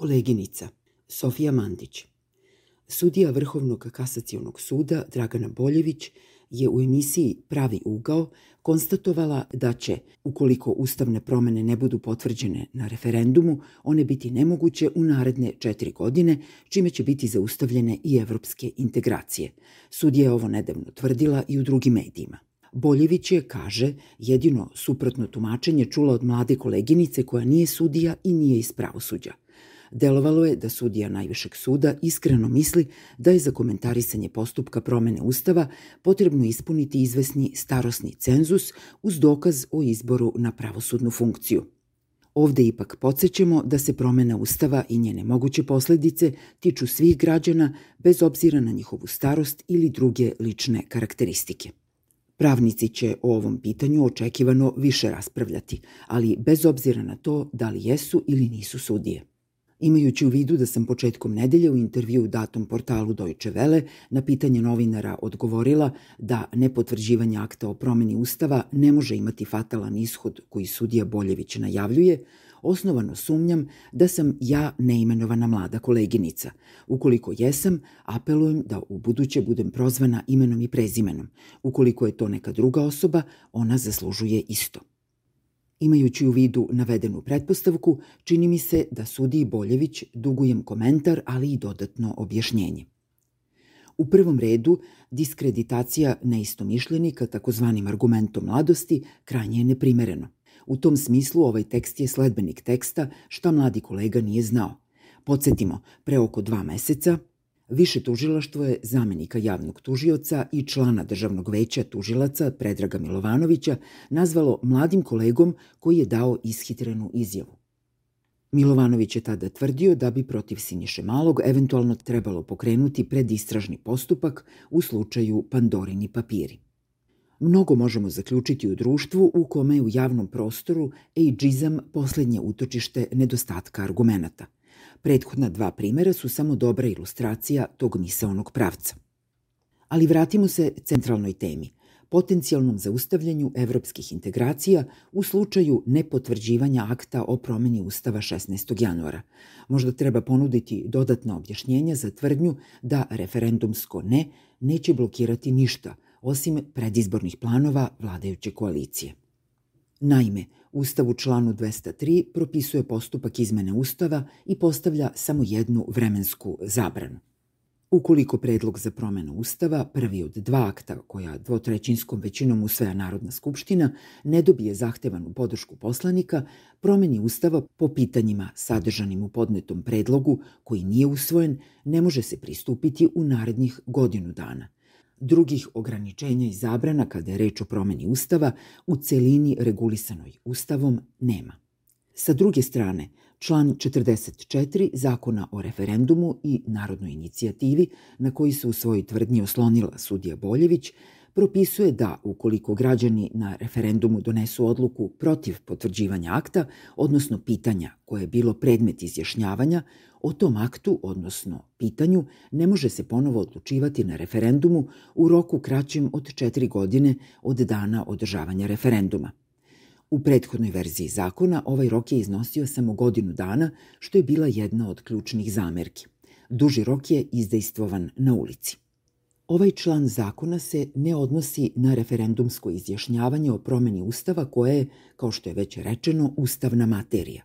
Koleginica Sofija Mandić Sudija Vrhovnog kasacijonog suda Dragana Boljević je u emisiji Pravi ugao konstatovala da će, ukoliko ustavne promene ne budu potvrđene na referendumu, one biti nemoguće u naredne četiri godine, čime će biti zaustavljene i evropske integracije. Sudija je ovo nedavno tvrdila i u drugim medijima. Boljević je, kaže, jedino suprotno tumačenje čula od mlade koleginice koja nije sudija i nije iz pravosuđa. Delovalo je da sudija Najvišeg suda iskreno misli da je za komentarisanje postupka promene Ustava potrebno ispuniti izvesni starosni cenzus uz dokaz o izboru na pravosudnu funkciju. Ovde ipak podsjećamo da se promena Ustava i njene moguće posledice tiču svih građana bez obzira na njihovu starost ili druge lične karakteristike. Pravnici će o ovom pitanju očekivano više raspravljati, ali bez obzira na to da li jesu ili nisu sudije. Imajući u vidu da sam početkom nedelje u intervju datom portalu Deutsche Welle na pitanje novinara odgovorila da nepotvrđivanje akta o promeni Ustava ne može imati fatalan ishod koji sudija Boljević najavljuje, osnovano sumnjam da sam ja neimenovana mlada koleginica. Ukoliko jesam, apelujem da u buduće budem prozvana imenom i prezimenom. Ukoliko je to neka druga osoba, ona zaslužuje isto. Imajući u vidu navedenu pretpostavku, čini mi se da sudiji Boljević dugujem komentar, ali i dodatno objašnjenje. U prvom redu, diskreditacija neistomišljenika takozvanim argumentom mladosti krajnje je neprimereno. U tom smislu ovaj tekst je sledbenik teksta šta mladi kolega nije znao. Podsjetimo, pre oko dva meseca Više tužilaštvo je zamenika javnog tužioca i člana državnog veća tužilaca Predraga Milovanovića nazvalo mladim kolegom koji je dao ishitrenu izjavu. Milovanović je tada tvrdio da bi protiv Siniše Malog eventualno trebalo pokrenuti predistražni postupak u slučaju Pandorini papiri. Mnogo možemo zaključiti u društvu u kome je u javnom prostoru ejdžizam poslednje utočište nedostatka argumenata – Prethodna dva primera su samo dobra ilustracija tog misaonog pravca. Ali vratimo se centralnoj temi, potencijalnom zaustavljanju evropskih integracija u slučaju nepotvrđivanja akta o promeni Ustava 16. januara. Možda treba ponuditi dodatna objašnjenja za tvrdnju da referendumsko ne neće blokirati ništa, osim predizbornih planova vladajuće koalicije. Naime, Ustav u članu 203 propisuje postupak izmene Ustava i postavlja samo jednu vremensku zabranu. Ukoliko predlog za promenu Ustava, prvi od dva akta koja dvotrećinskom većinom usvaja Narodna skupština, ne dobije zahtevanu podršku poslanika, promeni Ustava po pitanjima sadržanim u podnetom predlogu koji nije usvojen, ne može se pristupiti u narednih godinu dana – Drugih ograničenja i zabrana kada je reč o promeni Ustava u celini regulisanoj Ustavom nema. Sa druge strane, član 44 Zakona o referendumu i narodnoj inicijativi, na koji se u svojoj tvrdnji oslonila sudija Boljević, propisuje da ukoliko građani na referendumu donesu odluku protiv potvrđivanja akta, odnosno pitanja koje je bilo predmet izjašnjavanja, o tom aktu, odnosno pitanju, ne može se ponovo odlučivati na referendumu u roku kraćem od četiri godine od dana održavanja referenduma. U prethodnoj verziji zakona ovaj rok je iznosio samo godinu dana, što je bila jedna od ključnih zamerki. Duži rok je izdejstvovan na ulici. Ovaj član zakona se ne odnosi na referendumsko izjašnjavanje o promeni Ustava koje je, kao što je već rečeno, ustavna materija.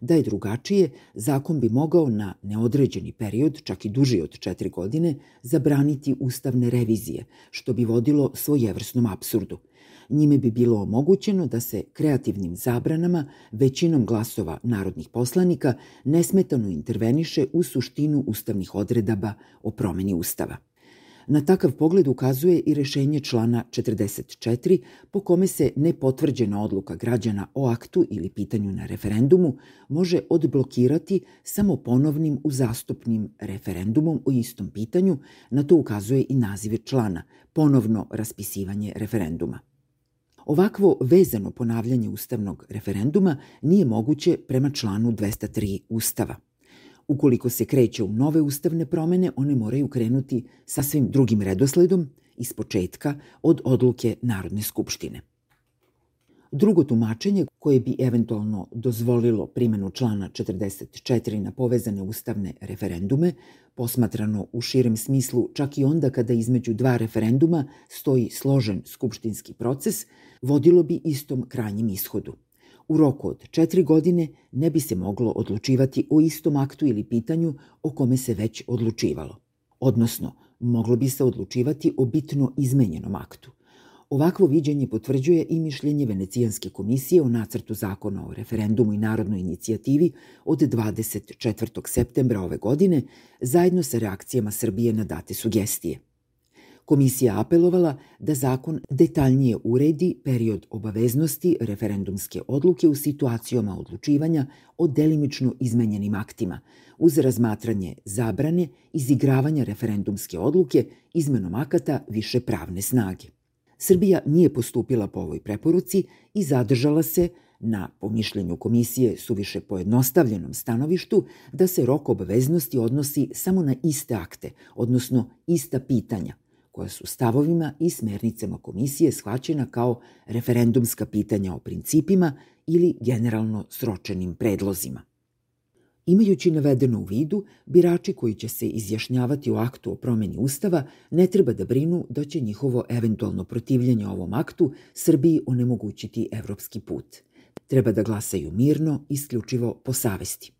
Da je drugačije, zakon bi mogao na neodređeni period, čak i duži od četiri godine, zabraniti ustavne revizije, što bi vodilo svojevrsnom absurdu. Njime bi bilo omogućeno da se kreativnim zabranama većinom glasova narodnih poslanika nesmetano interveniše u suštinu ustavnih odredaba o promeni Ustava. Na takav pogled ukazuje i rešenje člana 44 po kome se nepotvrđena odluka građana o aktu ili pitanju na referendumu može odblokirati samo ponovnim uzastopnim referendumom o istom pitanju, na to ukazuje i nazive člana, ponovno raspisivanje referenduma. Ovakvo vezano ponavljanje ustavnog referenduma nije moguće prema članu 203 Ustava – Ukoliko se kreće u nove ustavne promene, one moraju krenuti sasvim drugim redosledom, iz početka, od odluke Narodne skupštine. Drugo tumačenje koje bi eventualno dozvolilo primenu člana 44 na povezane ustavne referendume, posmatrano u širem smislu čak i onda kada između dva referenduma stoji složen skupštinski proces, vodilo bi istom krajnjem ishodu. U roku od četiri godine ne bi se moglo odlučivati o istom aktu ili pitanju o kome se već odlučivalo. Odnosno, moglo bi se odlučivati o bitno izmenjenom aktu. Ovakvo viđenje potvrđuje i mišljenje Venecijanske komisije o nacrtu zakona o referendumu i narodnoj inicijativi od 24. septembra ove godine, zajedno sa reakcijama Srbije na date sugestije. Komisija apelovala da zakon detaljnije uredi period obaveznosti referendumske odluke u situacijama odlučivanja o delimično izmenjenim aktima, uz razmatranje zabrane izigravanja referendumske odluke izmenom akata više pravne snage. Srbija nije postupila po ovoj preporuci i zadržala se na, po mišljenju komisije, suviše pojednostavljenom stanovištu da se rok obaveznosti odnosi samo na iste akte, odnosno ista pitanja, koja su stavovima i smernicama komisije shvaćena kao referendumska pitanja o principima ili generalno sročenim predlozima. Imajući navedeno u vidu, birači koji će se izjašnjavati u aktu o promeni Ustava ne treba da brinu da će njihovo eventualno protivljenje ovom aktu Srbiji onemogućiti evropski put. Treba da glasaju mirno, isključivo po savesti.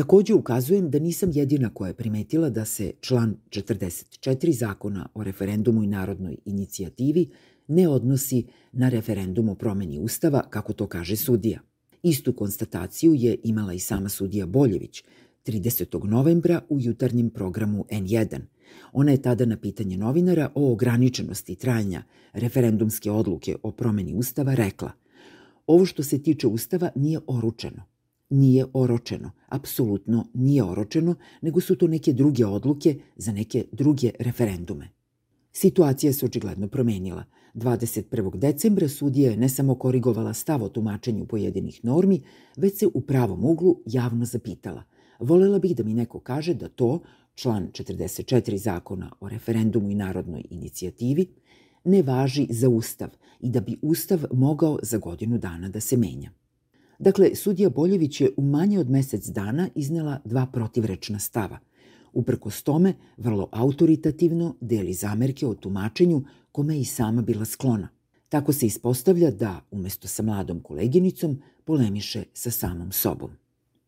Takođe ukazujem da nisam jedina koja je primetila da se član 44 zakona o referendumu i narodnoj inicijativi ne odnosi na referendum o promeni Ustava, kako to kaže sudija. Istu konstataciju je imala i sama sudija Boljević 30. novembra u jutarnjem programu N1. Ona je tada na pitanje novinara o ograničenosti trajanja referendumske odluke o promeni Ustava rekla Ovo što se tiče Ustava nije oručeno. Nije oročeno, apsolutno nije oročeno, nego su to neke druge odluke za neke druge referendume. Situacija se očigledno promenila – 21. decembra sudija je ne samo korigovala stav o tumačenju pojedinih normi, već se u pravom uglu javno zapitala. Volela bih da mi neko kaže da to, član 44 zakona o referendumu i narodnoj inicijativi, ne važi za Ustav i da bi Ustav mogao za godinu dana da se menja. Dakle, sudija Boljević je u manje od mesec dana iznela dva protivrečna stava – Uprkos tome, vrlo autoritativno deli zamerke o tumačenju kome je i sama bila sklona. Tako se ispostavlja da, umesto sa mladom koleginicom, polemiše sa samom sobom.